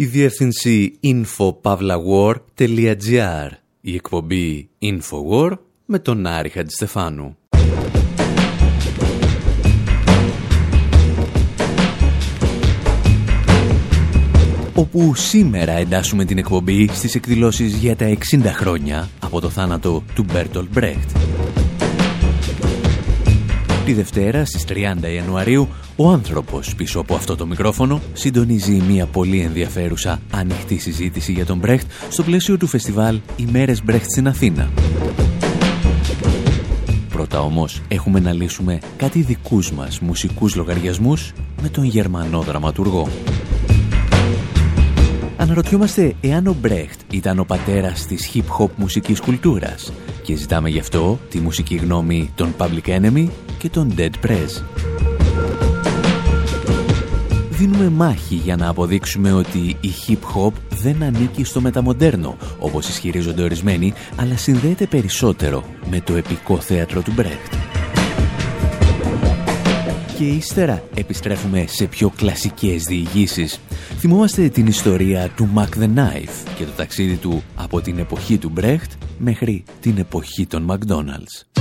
η διεύθυνση infopavlawar.gr, η εκπομπή Infowar με τον Άρη Χατζηστεφάνου. όπου σήμερα εντάσσουμε την εκπομπή στις εκδηλώσεις για τα 60 χρόνια από το θάνατο του Μπέρτολ Μπρέχτ. Τη Δευτέρα στις 30 Ιανουαρίου ο άνθρωπος πίσω από αυτό το μικρόφωνο συντονίζει μια πολύ ενδιαφέρουσα ανοιχτή συζήτηση για τον Μπρέχτ στο πλαίσιο του φεστιβάλ «Ημέρες Μπρέχτ» στην Αθήνα. Πρώτα όμως έχουμε να λύσουμε κάτι δικούς μας μουσικούς λογαριασμούς με τον Γερμανό δραματουργό. Αναρωτιόμαστε εάν ο Μπρέχτ ήταν ο πατέρας της hip-hop μουσικής κουλτούρας και ζητάμε γι' αυτό τη μουσική γνώμη των Public Enemy και των Dead Press. Δίνουμε μάχη για να αποδείξουμε ότι η hip-hop δεν ανήκει στο μεταμοντέρνο, όπως ισχυρίζονται ορισμένοι, αλλά συνδέεται περισσότερο με το επικό θέατρο του Μπρέχτ. Και ύστερα επιστρέφουμε σε πιο κλασικές διηγήσεις. Θυμόμαστε την ιστορία του Mac the Knife και το ταξίδι του από την εποχή του Μπρέχτ μέχρι την εποχή των McDonald's.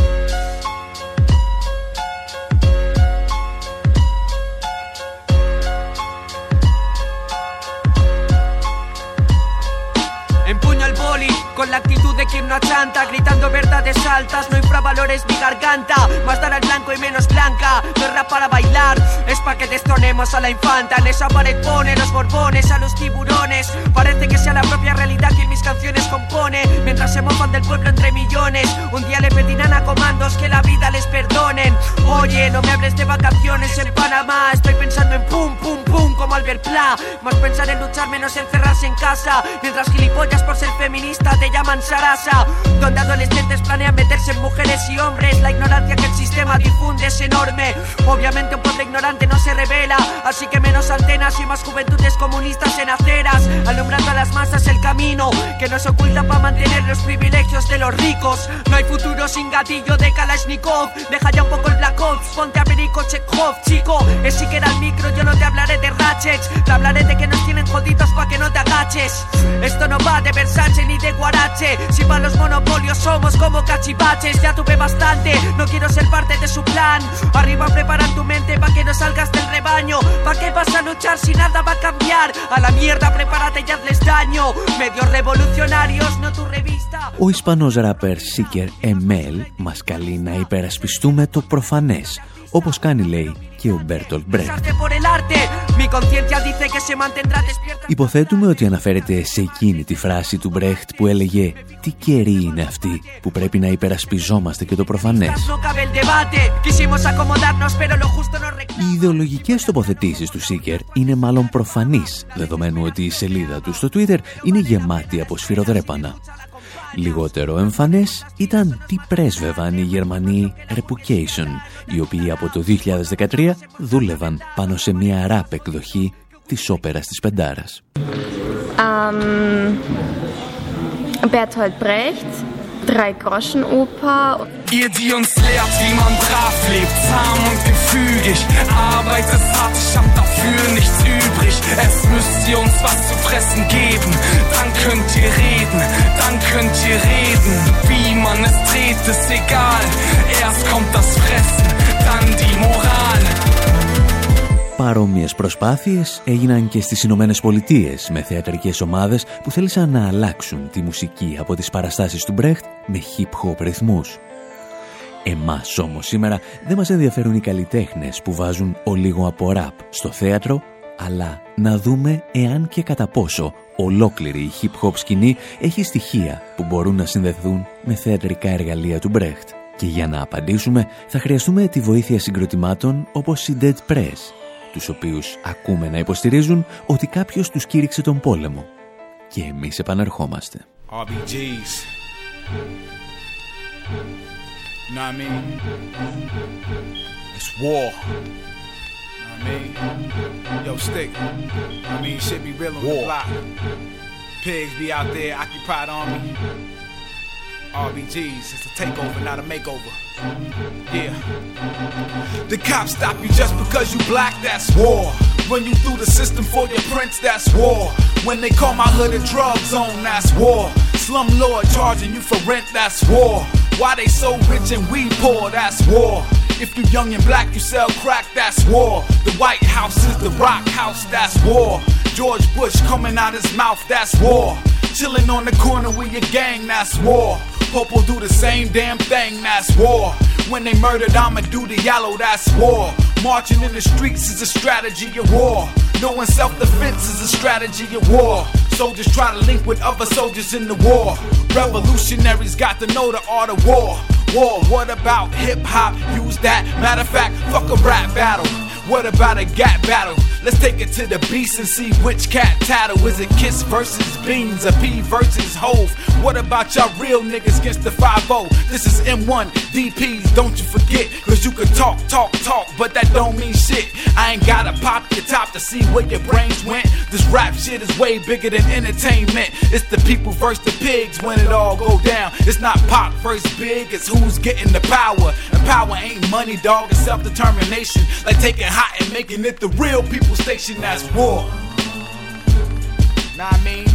Con la actitud de quien no achanta, gritando verdades altas, no infravalores mi garganta, más dar al blanco y menos blanca, no para bailar, es pa' que destronemos a la infanta, en esa pared pone los borbones a los tiburones, parece que sea la propia realidad quien mis canciones compone, mientras se mofan del pueblo entre millones, un día le pedirán a comandos que la vida les perdonen, oye, no me hables de vacaciones en Panamá, estoy pensando en pum, pum, pum, como Albert Pla, más pensar en luchar menos encerrarse en casa, mientras gilipollas por ser feminista llaman Sarasa, donde adolescentes planean meterse en mujeres y hombres. La ignorancia que el sistema difunde es enorme. Obviamente un pueblo ignorante no se revela, así que menos antenas y más juventudes comunistas en aceras, alumbrando a las masas el camino que nos oculta para mantener los privilegios de los ricos. No hay futuro sin gatillo de Kalashnikov. Deja ya un poco el Black Ops, ponte a Perico Chekhov, chico. Es si queda el micro, yo no te hablaré de ratchets, te hablaré de que nos tienen jodidos pa' que no te agaches. Esto no va de Versace ni de Guarache si para los monopolios somos como cachivaches, ya tuve bastante, no quiero ser parte de su plan. Arriba preparan tu mente para que no salgas del rebaño. ¿Pa' qué vas a luchar si nada va a cambiar? A la mierda, prepárate y hazles daño. Medios revolucionarios, no tu revista. Ο Ισπανός ράπερ Seeker ML μας καλεί να υπερασπιστούμε το προφανές, όπως κάνει λέει και ο Μπέρτολ Μπρέχτ. Υποθέτουμε ότι αναφέρεται σε εκείνη τη φράση του Μπρέχτ που έλεγε «Τι καιρή είναι αυτή που πρέπει να υπερασπιζόμαστε και το προφανές». Οι ιδεολογικές τοποθετήσεις του Σίκερ είναι μάλλον προφανείς, δεδομένου ότι η σελίδα του στο Twitter είναι γεμάτη από σφυροδρέπανα. Λιγότερο εμφανές ήταν τι πρέσβευαν οι Γερμανοί Repucation, οι οποίοι από το 2013 δούλευαν πάνω σε μια ράπ εκδοχή της όπερας της Πεντάρας. Um, Bertolt Brecht, Drei Groschen Oper. Ihr, die uns lehrt, wie man brav lebt, zahm und gefügig, arbeitet hart, ich hab dafür nichts übrig. Es müsst ihr uns was zu fressen geben, dann könnt ihr reden, dann könnt ihr reden. Wie man es dreht, ist egal, erst kommt das Fressen, dann die Moral. Παρόμοιες προσπάθειες έγιναν και στις Ηνωμένες Πολιτείες με θεατρικές ομάδες που θέλησαν να αλλάξουν τη μουσική από τις παραστάσεις του Μπρέχτ με hip-hop ρυθμούς. Εμάς όμως σήμερα δεν μας ενδιαφέρουν οι καλλιτέχνες που βάζουν ο λίγο από ραπ στο θέατρο, αλλά να δούμε εάν και κατά πόσο ολόκληρη η hip-hop σκηνή έχει στοιχεία που μπορούν να συνδεθούν με θεατρικά εργαλεία του Μπρέχτ. Και για να απαντήσουμε θα χρειαστούμε τη βοήθεια συγκροτημάτων όπως η Dead Press, τους οποίους ακούμε να υποστηρίζουν ότι κάποιος τους κήρυξε τον πόλεμο. Και εμείς επαναρχόμαστε. RBG's. You know what I mean? It's war. You know what I mean? Yo, stick. I mean, shit be real on war. the block. Pigs be out there, occupied army. RBGs, it's a takeover, not a makeover. Yeah. The cops stop you just because you black, that's war. Run you through the system for your prince, that's war. When they call my hood a drug zone, that's war. Slumlord charging you for rent, that's war. Why they so rich and we poor, that's war. If you young and black, you sell crack, that's war. The White House is the rock house, that's war. George Bush coming out his mouth, that's war. Chilling on the corner with your gang, that's war. Popo do the same damn thing, that's war. When they murdered I'ma do the yellow, that's war. Marching in the streets is a strategy of war. Knowing self-defense is a strategy of war. Soldiers try to link with other soldiers in the war. Revolutionaries got to know the art of war. War, what about hip hop? Use that. Matter of fact, fuck a rap battle. What about a gap battle? Let's take it to the beast and see which cat tattle. Is it Kiss versus Beans or P versus Hove? What about y'all real niggas against the 5 This is M1 DPs, don't you forget. Cause you can talk, talk, talk, but that don't mean shit. I ain't gotta pop your top to see where your brains went. This rap shit is way bigger than entertainment. It's the people versus the pigs when it all go down. It's not pop versus big, it's who's getting the power. And power ain't money, dog, it's self-determination. Like taking hot and making it the real people station that's war. Nah, I mean.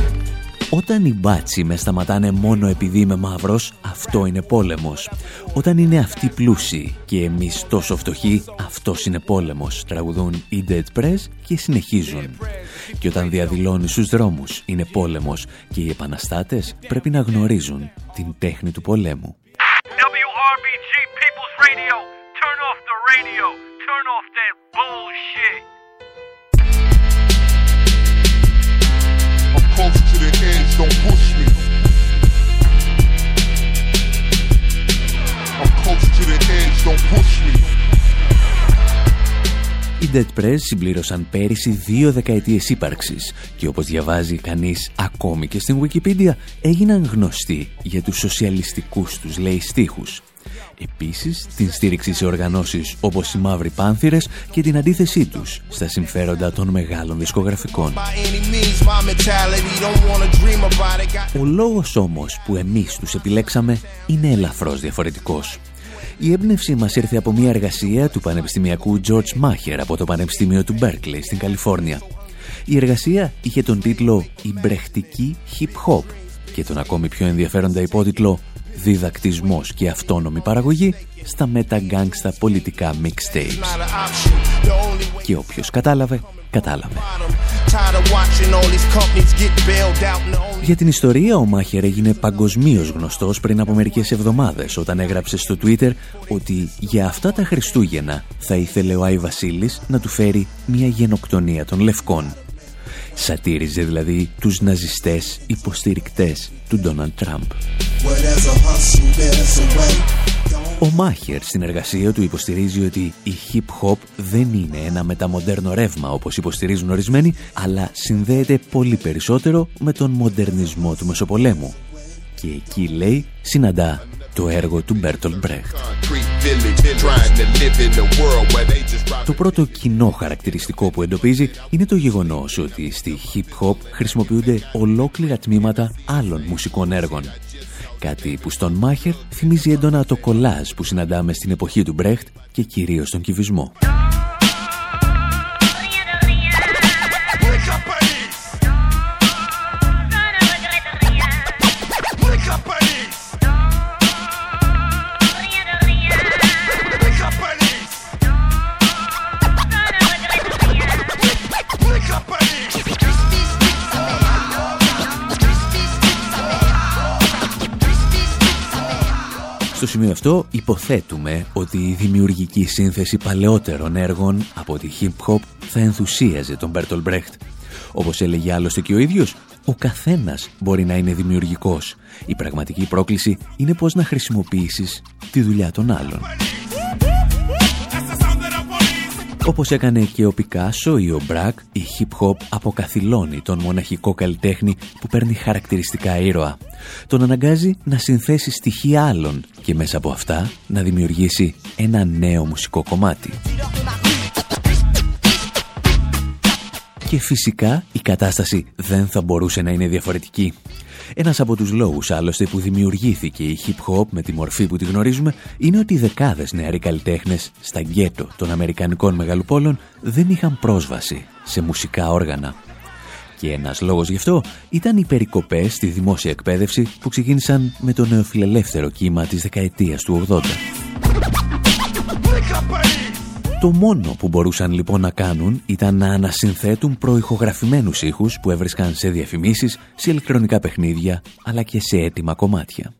Όταν οι μπάτσι με σταματάνε μόνο επειδή είμαι μαύρος, αυτό είναι πόλεμος. Όταν είναι αυτοί πλούσιοι και εμείς τόσο φτωχοί, αυτός είναι πόλεμος, τραγουδούν οι Dead Press και συνεχίζουν. Και όταν διαδηλώνει στους δρόμους είναι πόλεμος και οι επαναστάτες πρέπει να γνωρίζουν την τέχνη του πολέμου. WRBG People's Radio, turn off the radio, turn off that bullshit. I'm close to the edge, don't push me. I'm close to the edge, don't push me. Οι Dead Press συμπλήρωσαν πέρυσι δύο δεκαετίες ύπαρξης και όπως διαβάζει κανείς ακόμη και στην Wikipedia έγιναν γνωστοί για τους σοσιαλιστικούς τους λέει στίχους. Επίσης, την στήριξη σε οργανώσεις όπως οι Μαύροι Πάνθυρες και την αντίθεσή τους στα συμφέροντα των μεγάλων δισκογραφικών. Ο λόγος όμως που εμείς τους επιλέξαμε είναι ελαφρώς διαφορετικός. Η έμπνευση μας ήρθε από μια εργασία του πανεπιστημιακού George Maher από το Πανεπιστήμιο του Berkeley στην Καλιφόρνια. Η εργασία είχε τον τίτλο «Η μπρεχτική hip hop» και τον ακόμη πιο ενδιαφέροντα υπότιτλο «Διδακτισμός και αυτόνομη παραγωγή στα μεταγκάγκστα πολιτικά mixtapes». Και όποιος κατάλαβε, κατάλαβε. Για την ιστορία, ο Μάχερ έγινε παγκοσμίως γνωστός πριν από μερικές εβδομάδες όταν έγραψε στο Twitter ότι για αυτά τα Χριστούγεννα θα ήθελε ο Άι Βασίλης να του φέρει μια γενοκτονία των Λευκών. Σατήριζε δηλαδή τους ναζιστές υποστηρικτές του Ντόναλντ Τραμπ. Ο Μάχερ στην εργασία του υποστηρίζει ότι η hip-hop δεν είναι ένα μεταμοντέρνο ρεύμα όπως υποστηρίζουν ορισμένοι, αλλά συνδέεται πολύ περισσότερο με τον μοντερνισμό του Μεσοπολέμου. Και εκεί, λέει, συναντά το έργο του Μπέρτολ Μπρέχτ. Το πρώτο κοινό χαρακτηριστικό που εντοπίζει είναι το γεγονός ότι στη hip-hop χρησιμοποιούνται ολόκληρα τμήματα άλλων μουσικών έργων. Κάτι που στον Μάχερ θυμίζει έντονα το κολάζ που συναντάμε στην εποχή του Μπρέχτ και κυρίως τον κυβισμό. Στο σημείο αυτό υποθέτουμε ότι η δημιουργική σύνθεση παλαιότερων έργων από τη hip-hop θα ενθουσίαζε τον Μπέρτολ Μπρέχτ. Όπως έλεγε άλλωστε και ο ίδιος, ο καθένας μπορεί να είναι δημιουργικός. Η πραγματική πρόκληση είναι πώς να χρησιμοποιήσεις τη δουλειά των άλλων. Όπως έκανε και ο Πικάσο ή ο Μπρακ, η hip-hop αποκαθιλώνει τον μοναχικό καλλιτέχνη που παίρνει χαρακτηριστικά ήρωα. Τον αναγκάζει να συνθέσει στοιχεία άλλων και μέσα από αυτά να δημιουργήσει ένα νέο μουσικό κομμάτι. Και φυσικά η κατάσταση δεν θα μπορούσε να είναι διαφορετική. Ένας από τους λόγους άλλωστε που δημιουργήθηκε η hip hop με τη μορφή που τη γνωρίζουμε είναι ότι δεκάδες νεαροί καλλιτέχνες στα γκέτο των Αμερικανικών μεγαλοπόλων δεν είχαν πρόσβαση σε μουσικά όργανα. Και ένας λόγος γι' αυτό ήταν οι περικοπές στη δημόσια εκπαίδευση που ξεκίνησαν με το νεοφιλελεύθερο κύμα της δεκαετίας του 80. Το μόνο που μπορούσαν λοιπόν να κάνουν ήταν να ανασυνθέτουν προηχογραφημένους ήχους που έβρισκαν σε διαφημίσεις, σε ηλεκτρονικά παιχνίδια, αλλά και σε έτοιμα κομμάτια.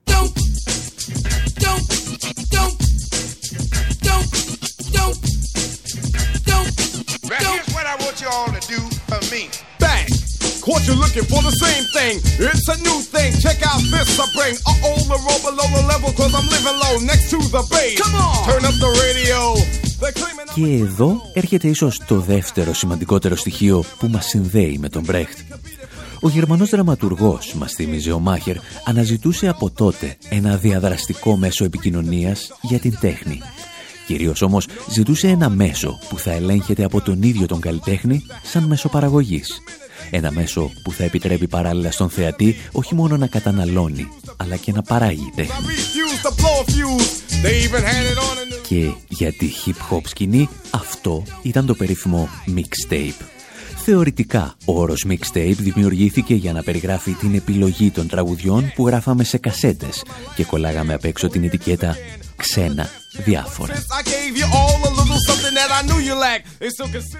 Caught you looking for the same thing. It's a new thing. Check out this I bring. Uh-oh, the roll below the level cause I'm living low next to the base. Come on! Turn up the radio. Και εδώ έρχεται ίσως το δεύτερο σημαντικότερο στοιχείο που μας συνδέει με τον Μπρέχτ. Ο Γερμανός δραματουργός, μας θύμιζε ο Μάχερ, αναζητούσε από τότε ένα διαδραστικό μέσο επικοινωνίας για την τέχνη. Κυρίως όμως ζητούσε ένα μέσο που θα ελέγχεται από τον ίδιο τον καλλιτέχνη σαν μέσο παραγωγής. Ένα μέσο που θα επιτρέπει παράλληλα στον θεατή όχι μόνο να καταναλώνει, αλλά και να παράγει τέχνη. Και για τη hip-hop σκηνή αυτό ήταν το περίφημο mixtape. Θεωρητικά, ο όρος mixtape δημιουργήθηκε για να περιγράφει την επιλογή των τραγουδιών που γράφαμε σε κασέτες και κολλάγαμε απ' έξω την ετικέτα «Ξένα διάφορα».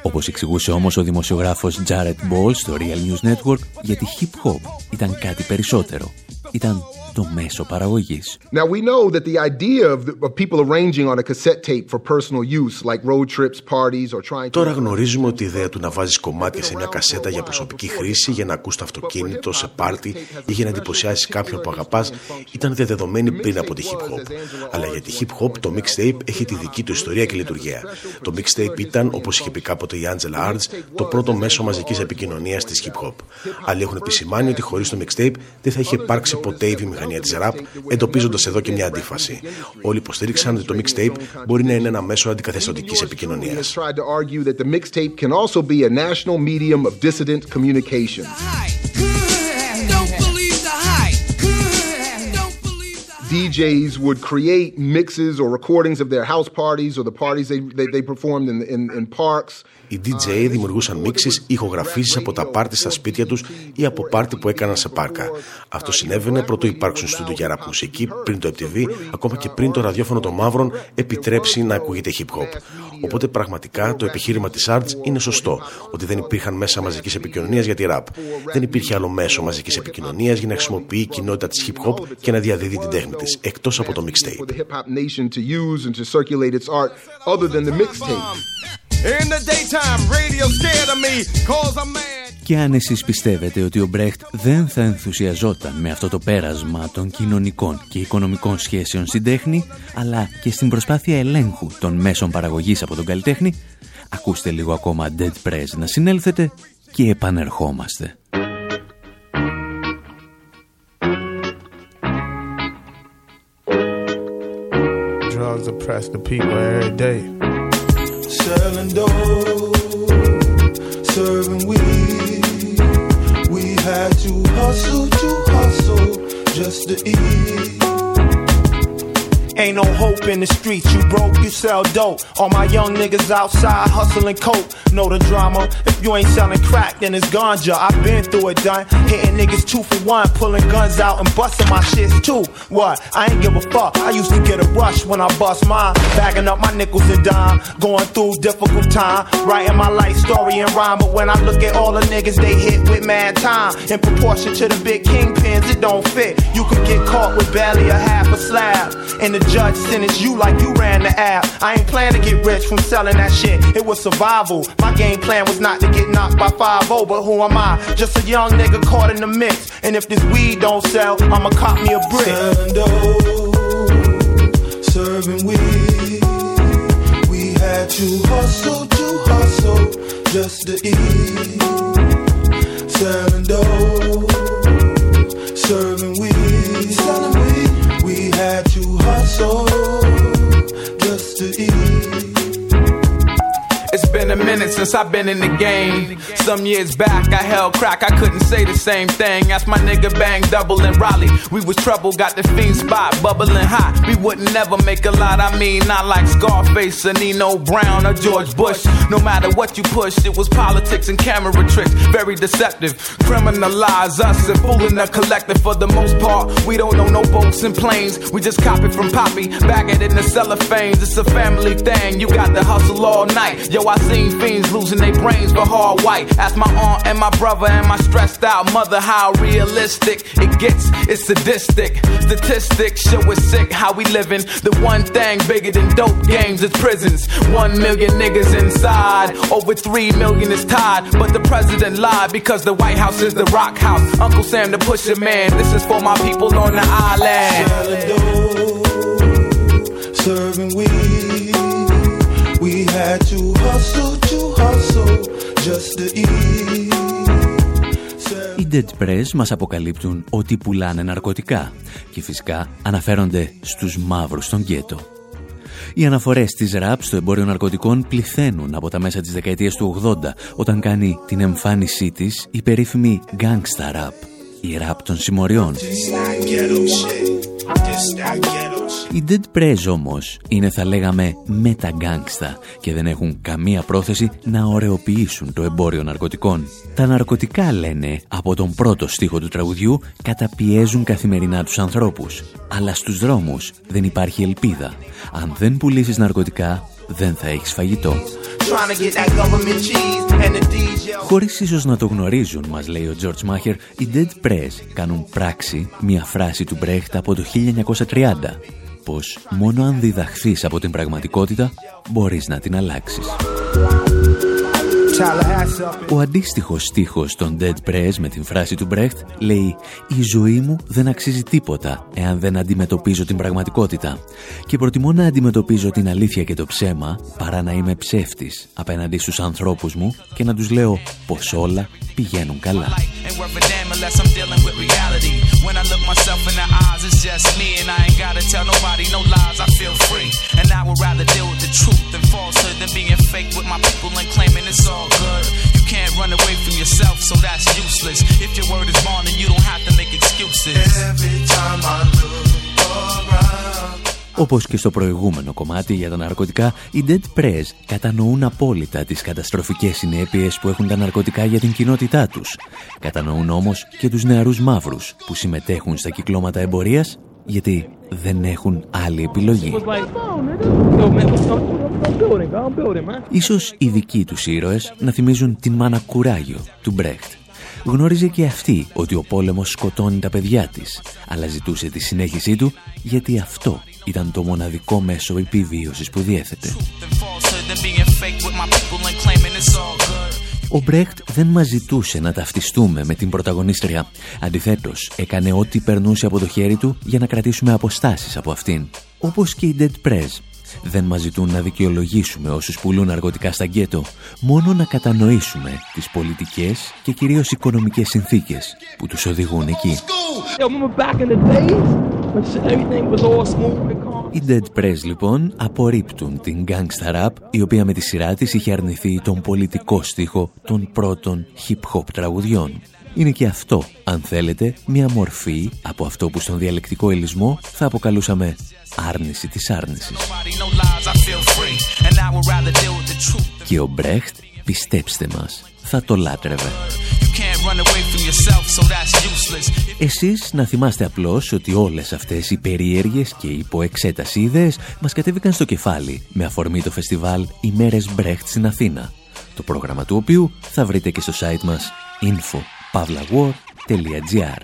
Όπως εξηγούσε όμως ο δημοσιογράφος Jared Ball στο Real News Network, γιατί hip hop ήταν κάτι περισσότερο. Ήταν το μέσο παραγωγής. Now we know that the idea of, the, of people arranging on a cassette tape for personal use like road trips, parties or trying Τώρα γνωρίζουμε ότι η ιδέα του να βάζεις κομμάτια σε μια κασέτα για προσωπική χρήση, για να ακούς το αυτοκίνητο, σε πάρτι ή για να εντυπωσιάσεις κάποιον που αγαπάς ήταν διαδεδομένη πριν από τη hip hop. Αλλά για τη hip hop το mixtape έχει τη δική του ιστορία και λειτουργία. Το mixtape ήταν, όπως είχε πει κάποτε η Angela Arts, το πρώτο μέσο μαζικής επικοινωνίας της hip hop. Άλλοι έχουν επισημάνει ότι χωρίς το mixtape δεν θα είχε υπάρξει ποτέ η βιομηχανία βιομηχανία τη ραπ, εντοπίζοντας εδώ και μια αντίφαση. Όλοι υποστήριξαν ότι το mixtape μπορεί να είναι ένα μέσο αντικαθεστωτικής επικοινωνίας. Οι DJ δημιουργούσαν μίξεις ηχογραφήσεις από τα πάρτι στα σπίτια τους ή από πάρτι που έκαναν σε πάρκα. Αυτό συνέβαινε πρωτού υπάρξουν στούντο για ραπ μουσική, πριν το MTV, ακόμα και πριν το ραδιόφωνο των μαύρων επιτρέψει να ακούγεται hip hop. Οπότε πραγματικά το επιχείρημα της Arts είναι σωστό, ότι δεν υπήρχαν μέσα μαζικής επικοινωνίας για τη ραπ. Δεν υπήρχε άλλο μέσο μαζικής επικοινωνίας για να χρησιμοποιεί η κοινότητα της hip hop και να διαδίδει την τέχνη της, εκτός από το mixtape. Και αν εσείς πιστεύετε ότι ο Μπρέχτ δεν θα ενθουσιαζόταν με αυτό το πέρασμα των κοινωνικών και οικονομικών σχέσεων στην τέχνη, αλλά και στην προσπάθεια ελέγχου των μέσων παραγωγής από τον καλλιτέχνη, ακούστε λίγο ακόμα Dead Press να συνέλθετε και επανερχόμαστε. Drugs oppress the people every day. selling dope, serving weed. We had to hustle to hustle just to eat. Ain't no hope in the streets. You broke, you sell dope. All my young niggas outside hustling coke. Know the drama. If you ain't selling crack, then it's ganja. I've been through it, done. Hitting niggas two for one, pulling guns out and busting my shits too. What? I ain't give a fuck. I used to get a rush when I bust mine. Bagging up my nickels and dime. Going through difficult time. Writing my life story in rhyme. But when I look at all the niggas they hit with mad time. In proportion to the big kingpins, it don't fit. You could get caught with barely a half a slab. And the judge sentenced you like you ran the app. I ain't plan to get rich from selling that shit. It was survival. My game plan was not to get knocked by 5 but who am I? Just a young nigga caught in the mix. And if this weed don't sell, I'ma cop me a brick. Serving weed. We had to hustle a minute since I've been in the game. Some years back, I held crack, I couldn't say the same thing. Ask my nigga Bang Double in Raleigh. We was trouble, got the fiend spot, bubbling hot. We wouldn't never make a lot, I mean, not like Scarface or Nino Brown or George Bush. No matter what you push, it was politics and camera tricks, very deceptive. Criminalize us and fooling the collective for the most part. We don't know no boats and planes, we just copy from Poppy, bag it in the cellophanes. It's a family thing, you got to hustle all night. Yo, I seen fiends losing their brains for hard white. Ask my aunt and my brother and my stressed out mother how realistic it gets. It's sadistic. Statistics show us sick how we living. The one thing bigger than dope games is prisons. One million niggas inside, over three million is tied. But the president lied because the White House is the rock house. Uncle Sam the pusher man. This is for my people on the island. Serving weed, we had to hustle to hustle just to eat. Οι Dead Press μας αποκαλύπτουν ότι πουλάνε ναρκωτικά και φυσικά αναφέρονται στους μαύρους στον γκέτο. Οι αναφορές της ραπ στο εμπόριο ναρκωτικών πληθαίνουν από τα μέσα της δεκαετίας του 80 όταν κάνει την εμφάνισή της η περίφημη gangsta rap, η ραπ των συμμοριών. Οι Dead Prez όμως είναι θα λέγαμε μεταγκάγκστα και δεν έχουν καμία πρόθεση να ωρεοποιήσουν το εμπόριο ναρκωτικών. Τα ναρκωτικά λένε από τον πρώτο στίχο του τραγουδιού καταπιέζουν καθημερινά τους ανθρώπους. Αλλά στους δρόμους δεν υπάρχει ελπίδα. Αν δεν πουλήσεις ναρκωτικά δεν θα έχεις φαγητό. Χωρίς ίσως να το γνωρίζουν, μας λέει ο George Maher, οι Dead Press κάνουν πράξη μια φράση του Brecht από το 1930 πως μόνο αν διδαχθείς από την πραγματικότητα μπορείς να την αλλάξεις. Ο αντίστοιχος στίχος των Dead Press με την φράση του Brecht λέει «Η ζωή μου δεν αξίζει τίποτα εάν δεν αντιμετωπίζω την πραγματικότητα και προτιμώ να αντιμετωπίζω την αλήθεια και το ψέμα παρά να είμαι ψεύτης απέναντι στους ανθρώπους μου και να τους λέω πως όλα πηγαίνουν καλά». When I look myself in the eyes, it's just me, and I ain't gotta tell nobody no lies. I feel free, and I would rather deal with the truth than falsehood than being fake with my people and claiming it's all good. You can't run away from yourself, so that's useless. If your word is bond, then you don't have to make excuses. Every time I look around. Όπως και στο προηγούμενο κομμάτι για τα ναρκωτικά, οι Dead Press κατανοούν απόλυτα τις καταστροφικές συνέπειες που έχουν τα ναρκωτικά για την κοινότητά τους. Κατανοούν όμως και τους νεαρούς μαύρους που συμμετέχουν στα κυκλώματα εμπορίας γιατί δεν έχουν άλλη επιλογή. Ίσως οι δικοί τους ήρωες να θυμίζουν την μάνα κουράγιο του Μπρέχτ. Γνώριζε και αυτή ότι ο πόλεμος σκοτώνει τα παιδιά της, αλλά ζητούσε τη συνέχισή του γιατί αυτό ήταν το μοναδικό μέσο επιβίωσης που διέθετε. Ο Μπρέχτ δεν μας ζητούσε να ταυτιστούμε με την πρωταγωνίστρια. Αντιθέτως, έκανε ό,τι περνούσε από το χέρι του για να κρατήσουμε αποστάσεις από αυτήν. Όπως και οι Dead Press. Δεν μας ζητούν να δικαιολογήσουμε όσους πουλούν αργοτικά στα γκέτο, μόνο να κατανοήσουμε τις πολιτικές και κυρίως οικονομικές συνθήκες που τους οδηγούν εκεί. Οι Dead Press λοιπόν απορρίπτουν την Gangsta Rap η οποία με τη σειρά της είχε αρνηθεί τον πολιτικό στίχο των πρώτων hip-hop τραγουδιών. Είναι και αυτό, αν θέλετε, μια μορφή από αυτό που στον διαλεκτικό ελισμό θα αποκαλούσαμε άρνηση της άρνησης. Και ο Μπρέχτ, πιστέψτε μας, θα το λάτρευε. Εσείς να θυμάστε απλώς ότι όλες αυτές οι περίεργες και υποεξέταση ιδέες μας κατέβηκαν στο κεφάλι με αφορμή το φεστιβάλ «Ημέρες Μπρέχτ» στην Αθήνα, το πρόγραμμα του οποίου θα βρείτε και στο site μας info.pavlawar.gr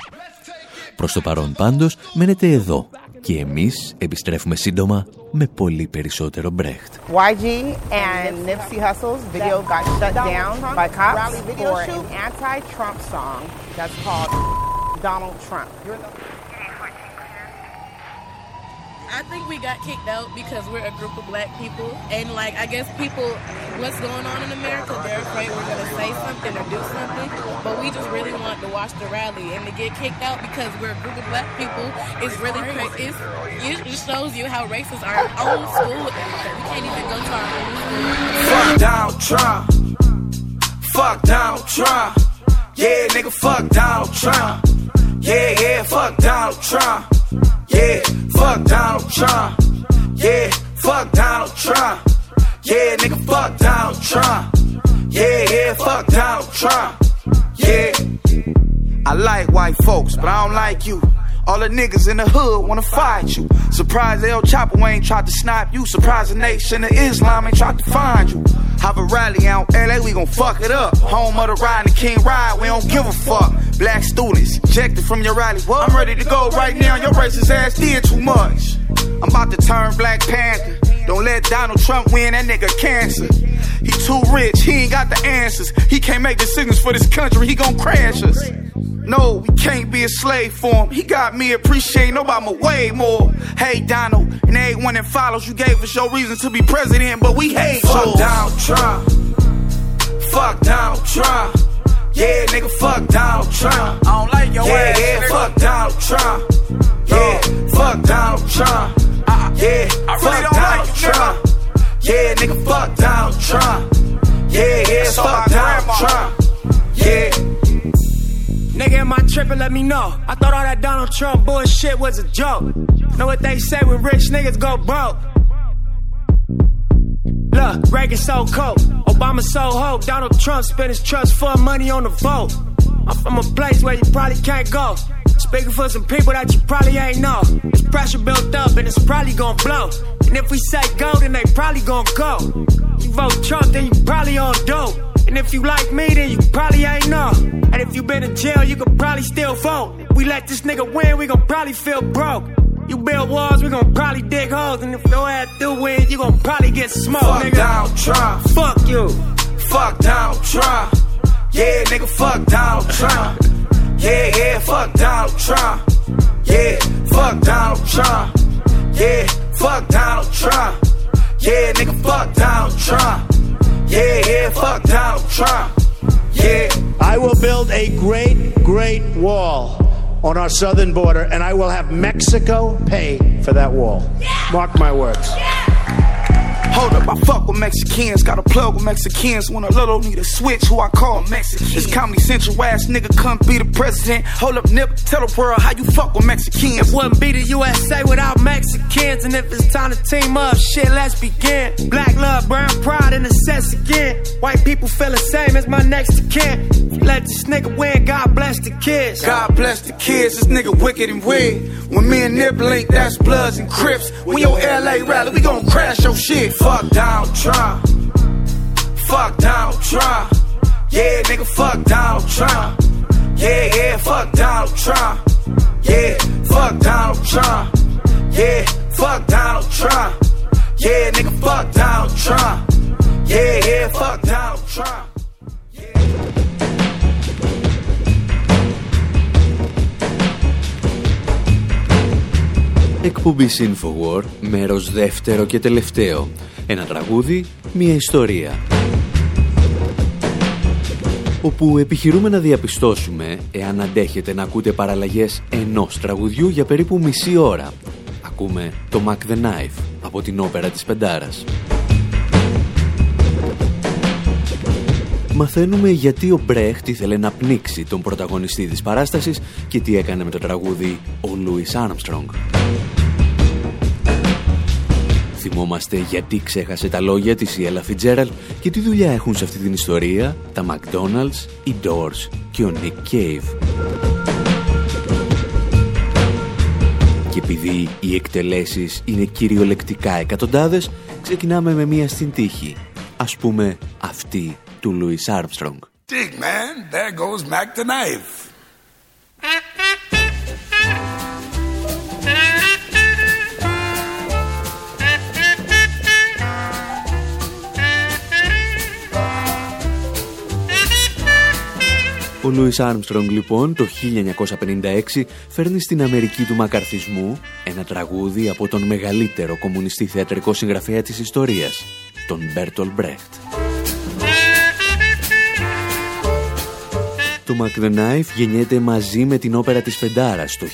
Προς το παρόν πάντως μένετε εδώ και εμείς επιστρέφουμε σύντομα με πολύ περισσότερο Brecht. YG and Nipsey Hussle's video got shut down by cops for an anti-Trump song that's called Donald Trump. I think we got kicked out because we're a group of black people, and like I guess people, what's going on in America, they're afraid we're gonna say something or do something. But we just really want to watch the rally, and to get kicked out because we're a group of black people is really crazy. It shows you how racist our own school is. We can't even go to our own school. Fuck Donald Trump. fuck Donald Trump. Yeah, nigga, fuck Donald Trump. Yeah, yeah, fuck Donald Trump. Yeah, fuck Donald Trump. Yeah, fuck Donald Trump. Yeah, nigga, fuck Donald Trump. Yeah, yeah, fuck Donald Trump. Yeah. I like white folks, but I don't like you. All the niggas in the hood wanna fight you. Surprise El Chapo ain't tried to snipe you. Surprise the nation of Islam ain't tried to find you. Have a rally out LA, we gon' fuck it up. Home of the ride and the King Ride, we don't give a fuck. Black students, ejected from your rally. What? I'm ready to go right now, your racist ass did too much. I'm about to turn Black Panther. Don't let Donald Trump win, that nigga cancer. He too rich, he ain't got the answers. He can't make decisions for this country, he gon' crash us. No, we can't be a slave for him. He got me appreciating Obama way more. Hey, Donald, and everyone that follows, you gave us your reason to be president, but we hate Fuck yours. Donald Trump. Fuck Donald Trump. Yeah, nigga, fuck Donald Trump. I don't like your yeah, ass. Yeah, fuck Donald Trump. Yeah, fuck Donald Trump. Uh, yeah, I really fuck don't Donald like you, Trump. Nigga. Yeah, nigga, fuck Donald Trump. Yeah, yeah, fuck Donald Trump. Tripping? Let me know. I thought all that Donald Trump bullshit was a joke. Know what they say when rich niggas go broke? Look, Reagan so cold, Obama so hope. Donald Trump spent his trust fund money on the vote. I'm from a place where you probably can't go. Speaking for some people that you probably ain't know. There's pressure built up and it's probably gonna blow. And if we say go, then they probably gonna go. You vote Trump, then you probably on dope. And if you like me, then you probably ain't know. And if you been in jail, you could probably still vote. We let this nigga win, we gon' probably feel broke. You build walls, we gon' probably dig holes. And if your ass do win, you gon' probably get smoked, fuck nigga. Donald Trump. Fuck you. Fuck Donald Trump. Yeah, nigga, fuck Donald Trump. Yeah, yeah, fuck Donald Trump. Yeah, fuck Donald Trump. Yeah, fuck Donald Trump. Yeah, nigga, fuck Donald Trump. Yeah, yeah, fuck Donald Trump. Yeah. I will build a great, great wall on our southern border, and I will have Mexico pay for that wall. Yeah. Mark my words. Yeah. Hold up, I fuck with Mexicans. Got a plug with Mexicans. When a little need a switch, who I call Mexican. This Comedy Central ass nigga come be the president. Hold up, Nip, tell the world how you fuck with Mexicans. It wouldn't be the USA without Mexicans. And if it's time to team up, shit, let's begin. Black love, brown pride, and the sense again. White people feel the same as my next kin. Let this nigga win, God bless the kids. God bless the kids, this nigga wicked and weird. When me and Nip link, that's Bloods and Crips. When your LA rally, we gon' crash your shit. Fuck Donald Trump. Fuck Donald Trump. Yeah, nigga, fuck Donald Trump. Yeah, yeah, fuck Donald Trump. Yeah, fuck Donald Trump. Yeah, fuck Donald Trump. Yeah, nigga, fuck Donald Trump. Yeah, yeah, fuck Donald Trump. Εκπομπή Infowar, μέρος δεύτερο και τελευταίο. Ένα τραγούδι, μια ιστορία. Όπου επιχειρούμε να διαπιστώσουμε εάν αντέχετε να ακούτε παραλλαγές ενός τραγουδιού για περίπου μισή ώρα. Ακούμε το Mac the Knife από την όπερα της Πεντάρας. Μαθαίνουμε γιατί ο Μπρέχτ ήθελε να πνίξει τον πρωταγωνιστή της παράστασης και τι έκανε με το τραγούδι ο Λούις Άρμστρονγκ. Θυμόμαστε γιατί ξέχασε τα λόγια της η Ella Fitzgerald και τι δουλειά έχουν σε αυτή την ιστορία τα McDonald's, οι Doors και ο Nick Cave. Και επειδή οι εκτελέσεις είναι κυριολεκτικά εκατοντάδες, ξεκινάμε με μία στην τύχη. Ας πούμε αυτή του Louis Armstrong. Dig man, there goes Mac the knife. Ο Λούις Άρμστρονγκ λοιπόν το 1956 φέρνει στην Αμερική του μακαρθισμού ένα τραγούδι από τον μεγαλύτερο κομμουνιστή θεατρικό συγγραφέα της ιστορίας, τον Μπέρτολ Μπρέχτ. Το Mack the Knife γεννιέται μαζί με την όπερα της Πεντάρας το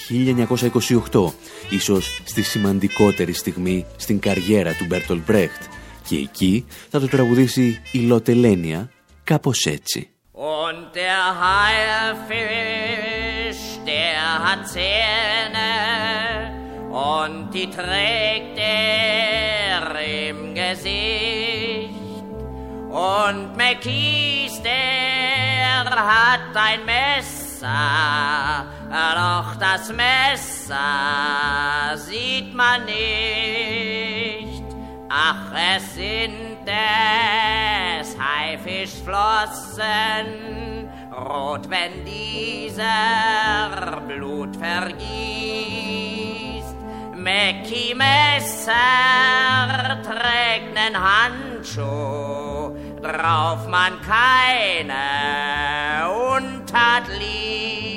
1928, ίσως στη σημαντικότερη στιγμή στην καριέρα του Μπέρτολ Μπρέχτ και εκεί θα το τραγουδήσει η Λότε Λένια κάπως έτσι. Und der Haifisch, der hat Zähne und die trägt er im Gesicht. Und McKees, der hat ein Messer, doch das Messer sieht man nicht. Ach, es sind des Haifischflossen, rot, wenn dieser Blut vergießt. Mackie Messer trägt nen Handschuh, drauf man keine Untat liegt.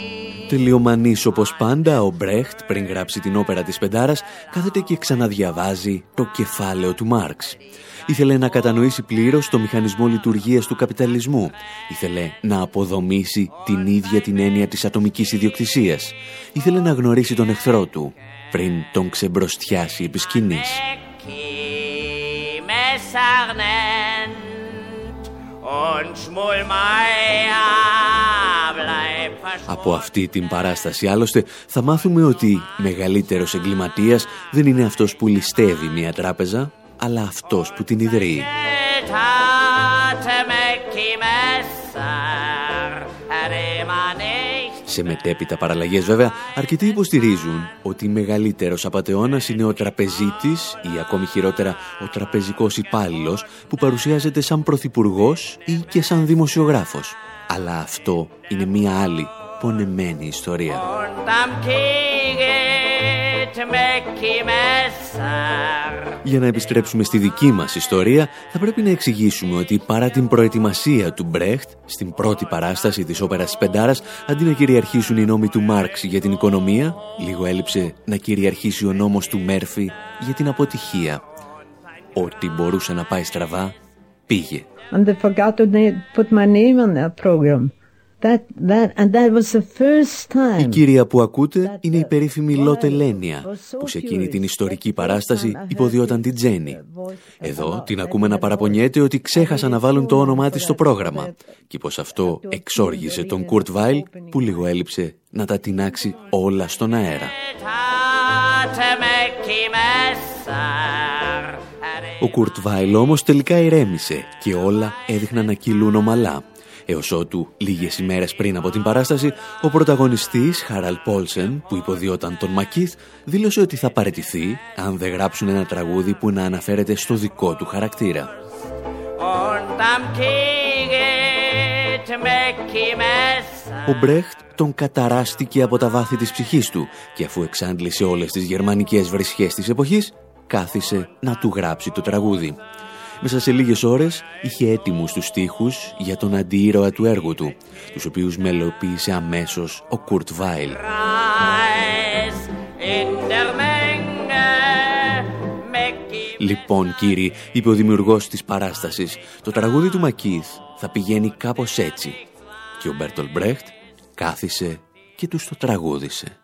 Τελειομανής όπως πάντα, ο Μπρέχτ πριν γράψει την όπερα της Πεντάρας κάθεται και ξαναδιαβάζει το κεφάλαιο του Μάρξ. Ήθελε να κατανοήσει πλήρως το μηχανισμό λειτουργίας του καπιταλισμού. Ήθελε να αποδομήσει την ίδια την έννοια της ατομικής ιδιοκτησίας. Ήθελε να γνωρίσει τον εχθρό του πριν τον ξεμπροστιάσει επί σκηνής. Από αυτή την παράσταση άλλωστε θα μάθουμε ότι μεγαλύτερος εγκληματίας δεν είναι αυτός που ληστεύει μια τράπεζα, αλλά αυτός που την ιδρύει. Σε μετέπειτα παραλλαγές βέβαια, αρκετοί υποστηρίζουν ότι μεγαλύτερος απατεώνας είναι ο τραπεζίτης ή ακόμη χειρότερα ο τραπεζικός υπάλληλος που παρουσιάζεται σαν πρωθυπουργός ή και σαν δημοσιογράφος. Αλλά αυτό είναι μία άλλη πονεμένη ιστορία. Για να επιστρέψουμε στη δική μας ιστορία, θα πρέπει να εξηγήσουμε ότι παρά την προετοιμασία του Μπρέχτ, στην πρώτη παράσταση της όπερας Πεντάρας, αντί να κυριαρχήσουν οι νόμοι του Μάρξ για την οικονομία, λίγο έλειψε να κυριαρχήσει ο νόμος του Μέρφυ για την αποτυχία. Ό,τι μπορούσε να πάει στραβά, πήγε. And they forgot to put my name on that program. Η κύρια που ακούτε είναι η περίφημη Λότε Λένια, που σε εκείνη την ιστορική παράσταση υποδιόταν την Τζέννη. Εδώ την ακούμε να παραπονιέται ότι ξέχασαν να βάλουν το όνομά της στο πρόγραμμα και πως αυτό εξόργησε τον Κουρτ Βάιλ που λίγο έλειψε να τα τεινάξει όλα στον αέρα. Ο Κουρτ Βάιλ όμως τελικά ηρέμησε και όλα έδειχναν να κυλούν ομαλά έως ότου λίγες ημέρες πριν από την παράσταση, ο πρωταγωνιστής Χαραλ Πόλσεν, που υποδιόταν τον Μακίθ, δήλωσε ότι θα παραιτηθεί αν δεν γράψουν ένα τραγούδι που να αναφέρεται στο δικό του χαρακτήρα. Ο Μπρέχτ τον καταράστηκε από τα βάθη της ψυχής του και αφού εξάντλησε όλες τις γερμανικές βρισχές της εποχής, κάθισε να του γράψει το τραγούδι. Μέσα σε λίγες ώρες είχε έτοιμους τους στίχους για τον αντίήρωα του έργου του, τους οποίους μελοποίησε αμέσως ο Κουρτ Βάιλ. Λοιπόν κύριοι, είπε ο δημιουργός της παράστασης, το τραγούδι του Μακίθ θα πηγαίνει κάπως έτσι. Και ο Μπέρτολ Μπρέχτ κάθισε και τους το τραγούδισε.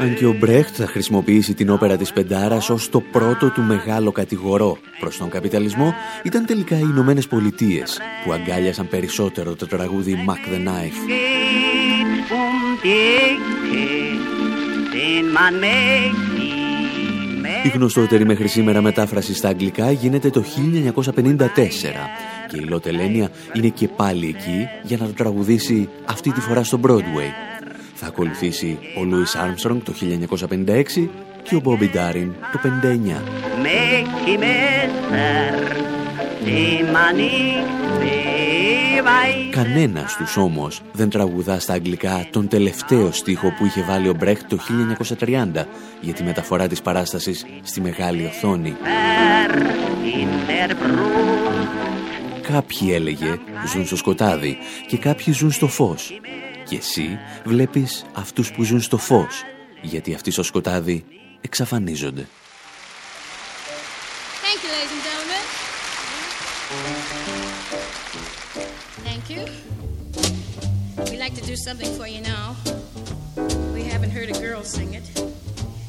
Αν και ο Μπρέχτ θα χρησιμοποιήσει την όπερα της Πεντάρας ως το πρώτο του μεγάλο κατηγορό προς τον καπιταλισμό, ήταν τελικά οι Ηνωμένες Πολιτείες που αγκάλιασαν περισσότερο το τραγούδι Mac the Knife. Η γνωστότερη μέχρι σήμερα μετάφραση στα αγγλικά γίνεται το 1954 και η Λότελένια είναι και πάλι εκεί για να το τραγουδήσει αυτή τη φορά στο Broadway θα ακολουθήσει ο Λούις Άρμστρονγκ το 1956 και ο Μπόμπι Ντάριν το 59. Κανένας τους όμως δεν τραγουδά στα αγγλικά τον τελευταίο στίχο που είχε βάλει ο Μπρέχτ το 1930 για τη μεταφορά της παράστασης στη μεγάλη οθόνη. Κάποιοι έλεγε ζουν στο σκοτάδι και κάποιοι ζουν στο φως. Και εσύ βλέπεις αυτούς που ζουν στο φως, γιατί αυτοί στο σκοτάδι εξαφανίζονται. Thank you, ladies and gentlemen. Thank you. We'd like to do something for you now. We haven't heard a girl sing it.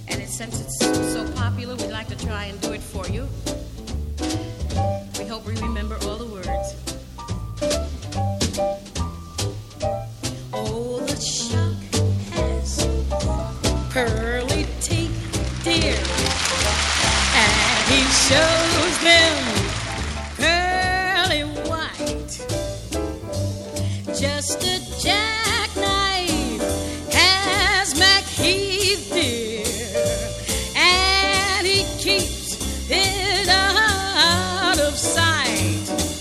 And it, since it's so popular, we'd like to try and do it for you. We hope we remember all the words.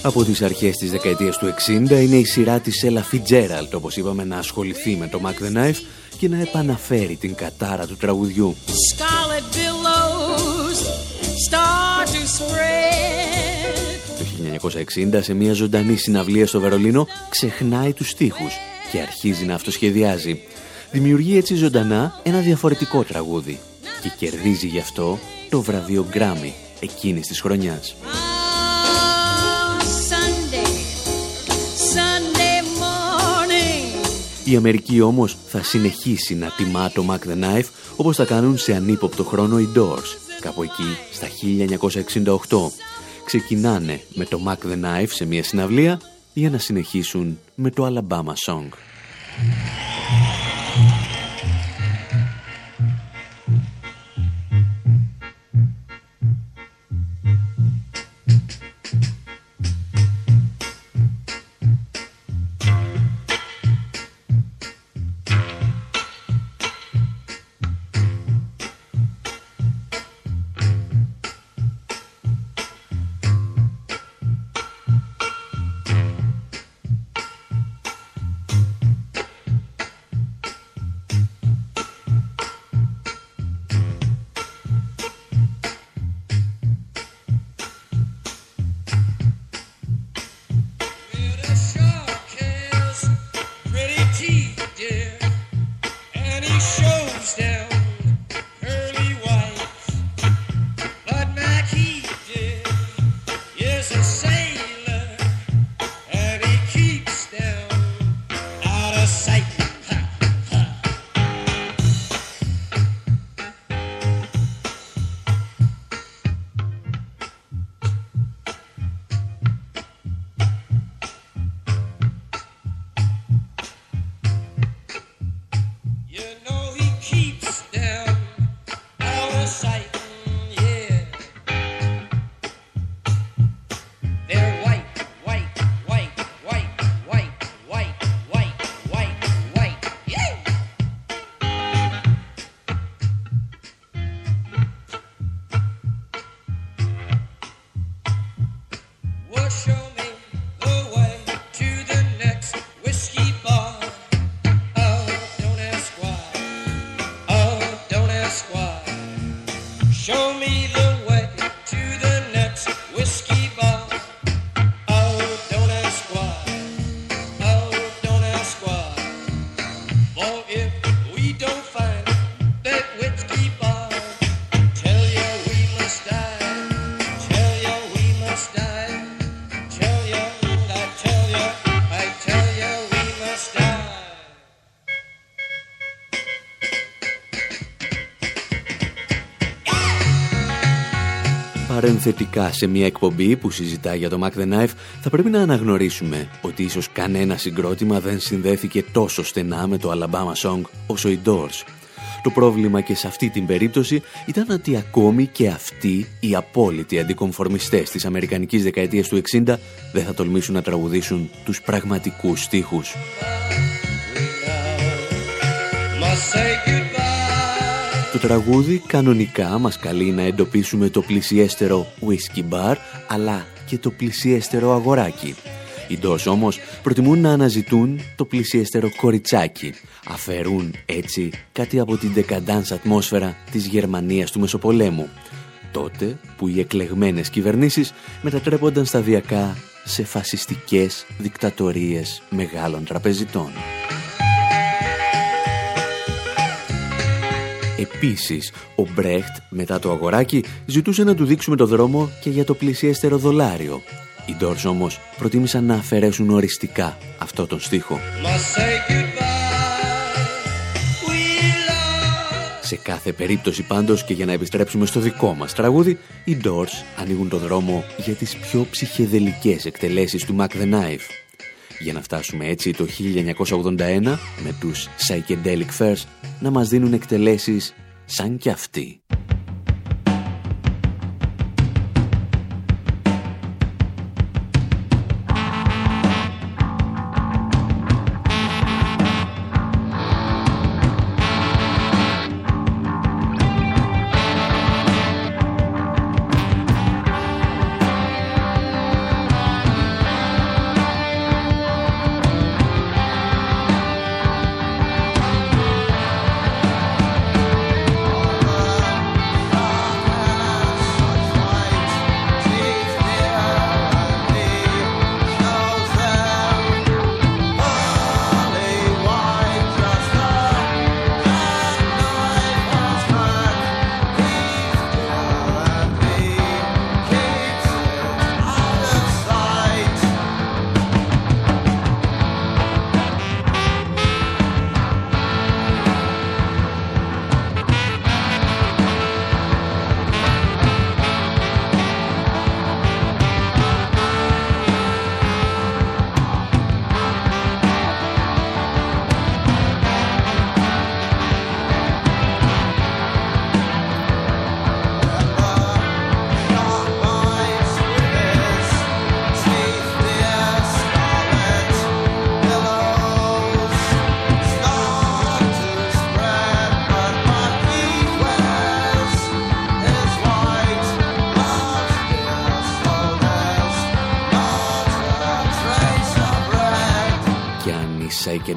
Από τις αρχές της δεκαετίας του 60 είναι η σειρά της Ελαφιτζέραλτ. Όπως είπαμε, να ασχοληθεί με το Mac the Knife και να επαναφέρει την κατάρα του τραγουδιού. 1960 σε μια ζωντανή συναυλία στο Βερολίνο ξεχνάει τους στίχους και αρχίζει να αυτοσχεδιάζει. Δημιουργεί έτσι ζωντανά ένα διαφορετικό τραγούδι και κερδίζει γι' αυτό το βραβείο Grammy εκείνης της χρονιάς. Ah, Sunday, Sunday morning. Η Αμερική όμως θα συνεχίσει να τιμά το Mac the Knife όπως θα κάνουν σε ανύποπτο χρόνο οι Doors, κάπου εκεί στα 1968. Ξεκινάνε με το Mac the Knife σε μια συναυλία για να συνεχίσουν με το Alabama Song. Παρενθετικά σε μια εκπομπή που συζητά για το Mac the Knife θα πρέπει να αναγνωρίσουμε ότι ίσως κανένα συγκρότημα δεν συνδέθηκε τόσο στενά με το Alabama Song όσο οι Doors. Το πρόβλημα και σε αυτή την περίπτωση ήταν ότι ακόμη και αυτοί οι απόλυτοι αντικομφορμιστές της αμερικανικής δεκαετίας του 60 δεν θα τολμήσουν να τραγουδήσουν τους πραγματικούς στίχους. Must say goodbye. Το τραγούδι κανονικά μας καλεί να εντοπίσουμε το πλησιέστερο whisky bar, αλλά και το πλησιέστερο αγοράκι. Οι Doors όμως προτιμούν να αναζητούν το πλησιέστερο κοριτσάκι. Αφαιρούν έτσι κάτι από την δεκαντάνς ατμόσφαιρα της Γερμανίας του Μεσοπολέμου. Τότε που οι εκλεγμένες κυβερνήσεις μετατρέπονταν σταδιακά σε φασιστικές δικτατορίες μεγάλων τραπεζιτών. Επίσης, ο Μπρέχτ μετά το αγοράκι ζητούσε να του δείξουμε το δρόμο και για το πλησιέστερο δολάριο. Οι Doors όμως προτίμησαν να αφαιρέσουν οριστικά αυτό τον στίχο. Σε κάθε περίπτωση πάντως και για να επιστρέψουμε στο δικό μας τραγούδι, οι Doors ανοίγουν το δρόμο για τις πιο ψυχεδελικές εκτελέσεις του Mac the Knife. Για να φτάσουμε έτσι το 1981 με τους Psychedelic Fairs να μας δίνουν εκτελέσεις σαν κι αυτοί.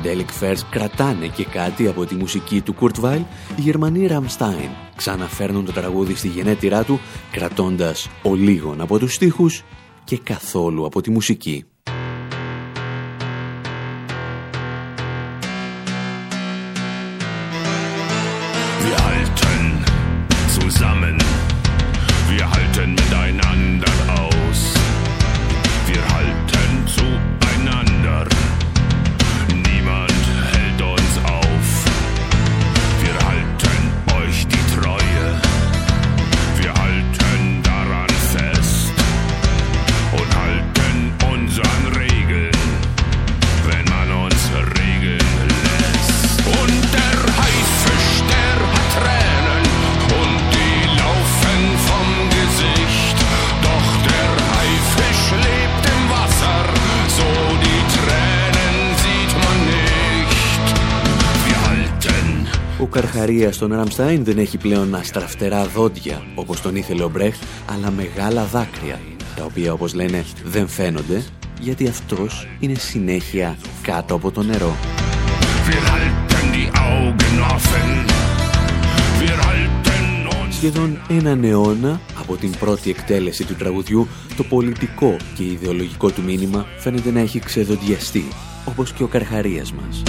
Psychedelic Fairs κρατάνε και κάτι από τη μουσική του Kurt Weill, οι Γερμανοί Rammstein ξαναφέρνουν το τραγούδι στη γενέτειρά του, κρατώντας ο λίγων από τους στίχους και καθόλου από τη μουσική. Καρχαρία στον Ραμστάιν δεν έχει πλέον αστραφτερά δόντια όπως τον ήθελε ο Μπρέχτ, αλλά μεγάλα δάκρυα, τα οποία όπως λένε δεν φαίνονται, γιατί αυτός είναι συνέχεια κάτω από το νερό. Σχεδόν έναν αιώνα από την πρώτη εκτέλεση του τραγουδιού, το πολιτικό και ιδεολογικό του μήνυμα φαίνεται να έχει ξεδοντιαστεί, όπως και ο Καρχαρίας μας.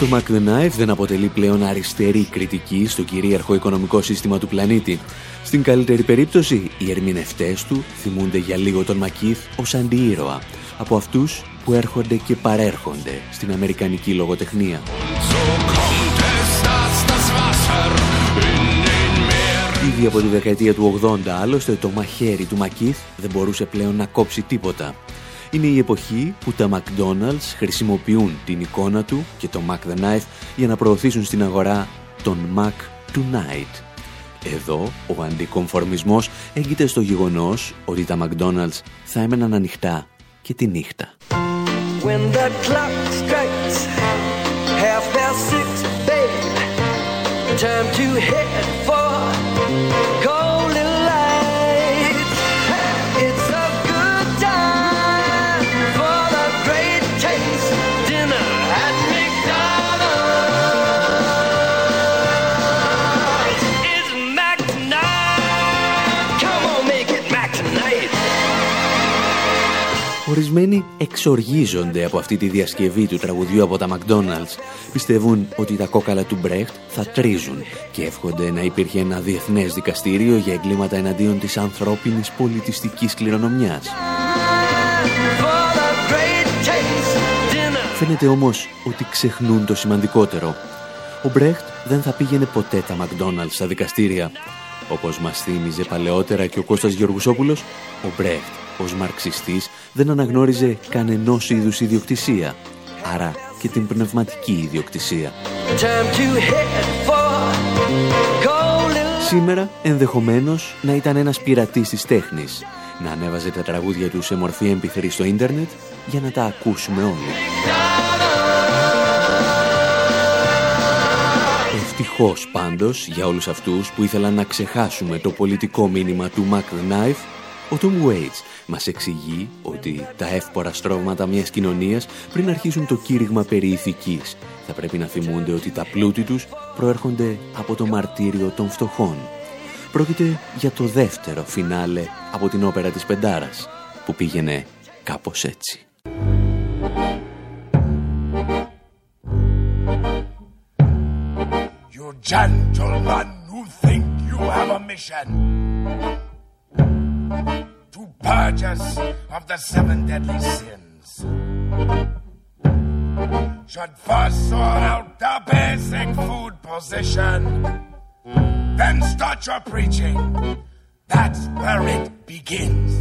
Το Mac the Knife δεν αποτελεί πλέον αριστερή κριτική στο κυρίαρχο οικονομικό σύστημα του πλανήτη. Στην καλύτερη περίπτωση, οι ερμηνευτές του θυμούνται για λίγο τον Μακίθ ως αντιήρωα από αυτούς που έρχονται και παρέρχονται στην αμερικανική λογοτεχνία. Ήδη από τη δεκαετία του 80 άλλωστε το μαχαίρι του Μακίθ δεν μπορούσε πλέον να κόψει τίποτα. Είναι η εποχή που τα McDonald's χρησιμοποιούν την εικόνα του και το Mac the Knife για να προωθήσουν στην αγορά τον Mac Tonight. Εδώ ο αντικομφορμισμός έγκυται στο γεγονός ότι τα McDonald's θα έμεναν ανοιχτά και τη νύχτα. When the clock strikes half past six, babe, time to head for Ορισμένοι εξοργίζονται από αυτή τη διασκευή του τραγουδιού από τα McDonald's. Πιστεύουν ότι τα κόκαλα του Μπρέχτ θα τρίζουν και εύχονται να υπήρχε ένα διεθνές δικαστήριο για εγκλήματα εναντίον της ανθρώπινης πολιτιστικής κληρονομιάς. Φαίνεται όμως ότι ξεχνούν το σημαντικότερο. Ο Μπρέχτ δεν θα πήγαινε ποτέ τα McDonald's στα δικαστήρια. Όπως μας θύμιζε παλαιότερα και ο Κώστας Γεωργουσόπουλος, ο Μπρέχτ ως μαρξιστής δεν αναγνώριζε κανενός είδους ιδιοκτησία, άρα και την πνευματική ιδιοκτησία. Σήμερα ενδεχομένως να ήταν ένας πειρατής της τέχνης, να ανέβαζε τα τραγούδια του σε μορφή MP3 στο ίντερνετ για να τα ακούσουμε όλοι. Ευτυχώς πάντως για όλους αυτούς που ήθελαν να ξεχάσουμε το πολιτικό μήνυμα του Mac the Knife, ο Tom Waits μας εξηγεί ότι τα εύπορα στρώματα μιας κοινωνίας πριν αρχίσουν το κήρυγμα περί ηθικής θα πρέπει να θυμούνται ότι τα πλούτη τους προέρχονται από το μαρτύριο των φτωχών. Πρόκειται για το δεύτερο φινάλε από την όπερα της Πεντάρας που πήγαινε κάπως έτσι. You gentlemen who think you have a mission to purge us of the seven deadly sins. Should first sort out the basic food position, then start your preaching. That's where it begins.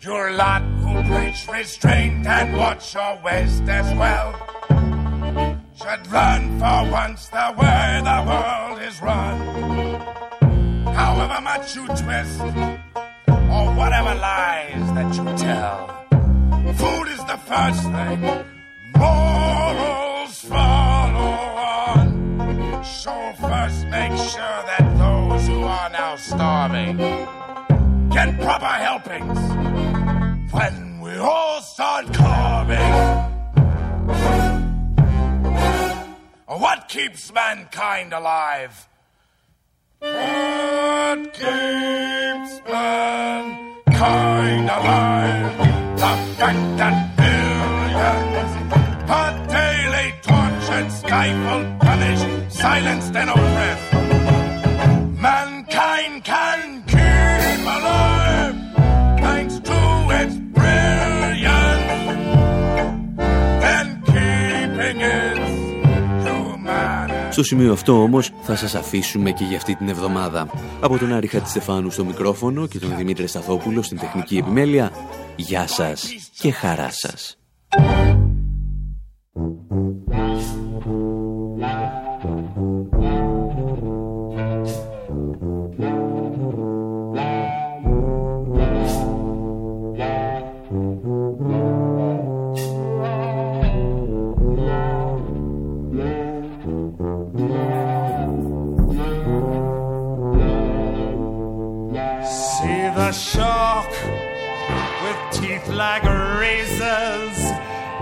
Your lot who preach restraint and watch your waist as well should learn for once the way the world is run. However much you twist, or whatever lies that you tell, food is the first thing. Morals follow on. So first make sure that those who are now starving get proper helpings when we all start carving. What keeps mankind alive? What keeps mankind alive? The fact that billions are daily tortured, stifled, punished, silenced, and oppressed. Στο σημείο αυτό όμως θα σας αφήσουμε και για αυτή την εβδομάδα. Από τον Άρη Χατζηστεφάνου στο μικρόφωνο και τον Δημήτρη Σταθόπουλο στην τεχνική επιμέλεια, γεια σας και χαρά σας. The shark with teeth like razors,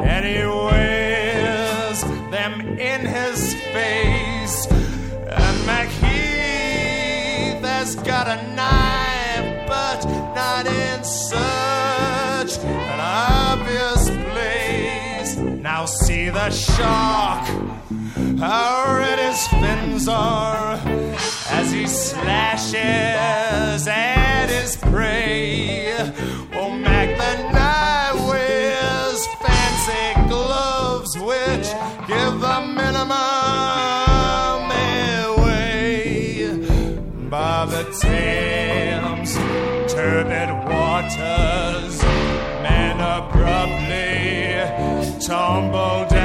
and he wears them in his face. And McHeath has got a knife, but not in such an obvious place. Now see the shark, how red his fins are as he slashes at his prey. Oh, Mac the Knife wears fancy gloves which give the minimum away. By the Thames, turbid waters, men abruptly tumble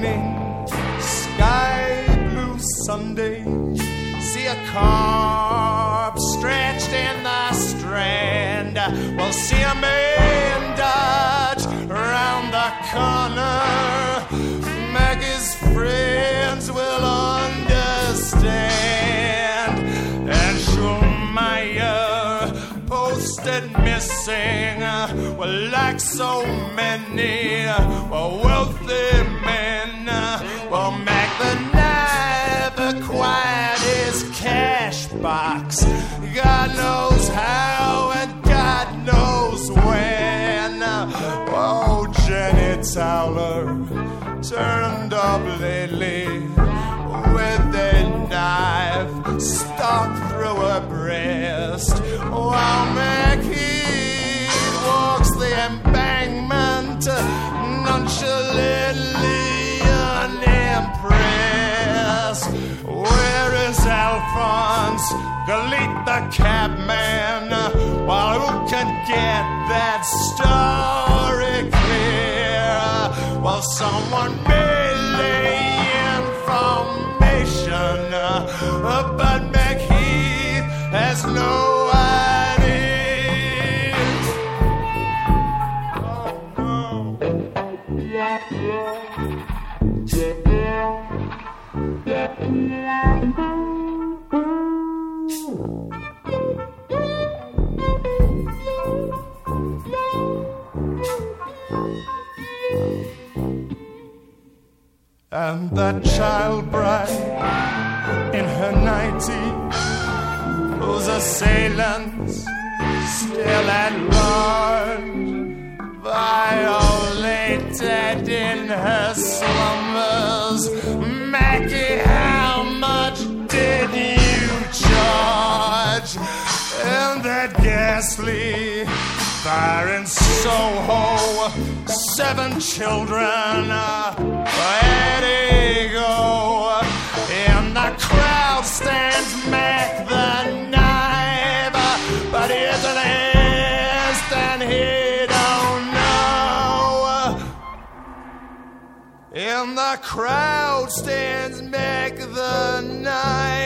shining sky blue Sunday. See a carp stretched in the strand. We'll see a man dodge around the corner. Posted missing. Well, like so many well, wealthy men, the knife acquired his cash box. God knows how and God knows when. Oh, Jenny Towler turned up lately with a knife stuck through her breast while McHeath walks the embankment nonchalantly unimpressed. Where is Alphonse? Galit the cabman. While who can get that story clear? Well, someone may but McHeath has no idea. And that child bride in her nightie, whose assailants still at large, violated in her slumbers. Mackie, how much did you charge? And that ghastly fire in Soho, seven children, uh, the crowd stands Mac the knife.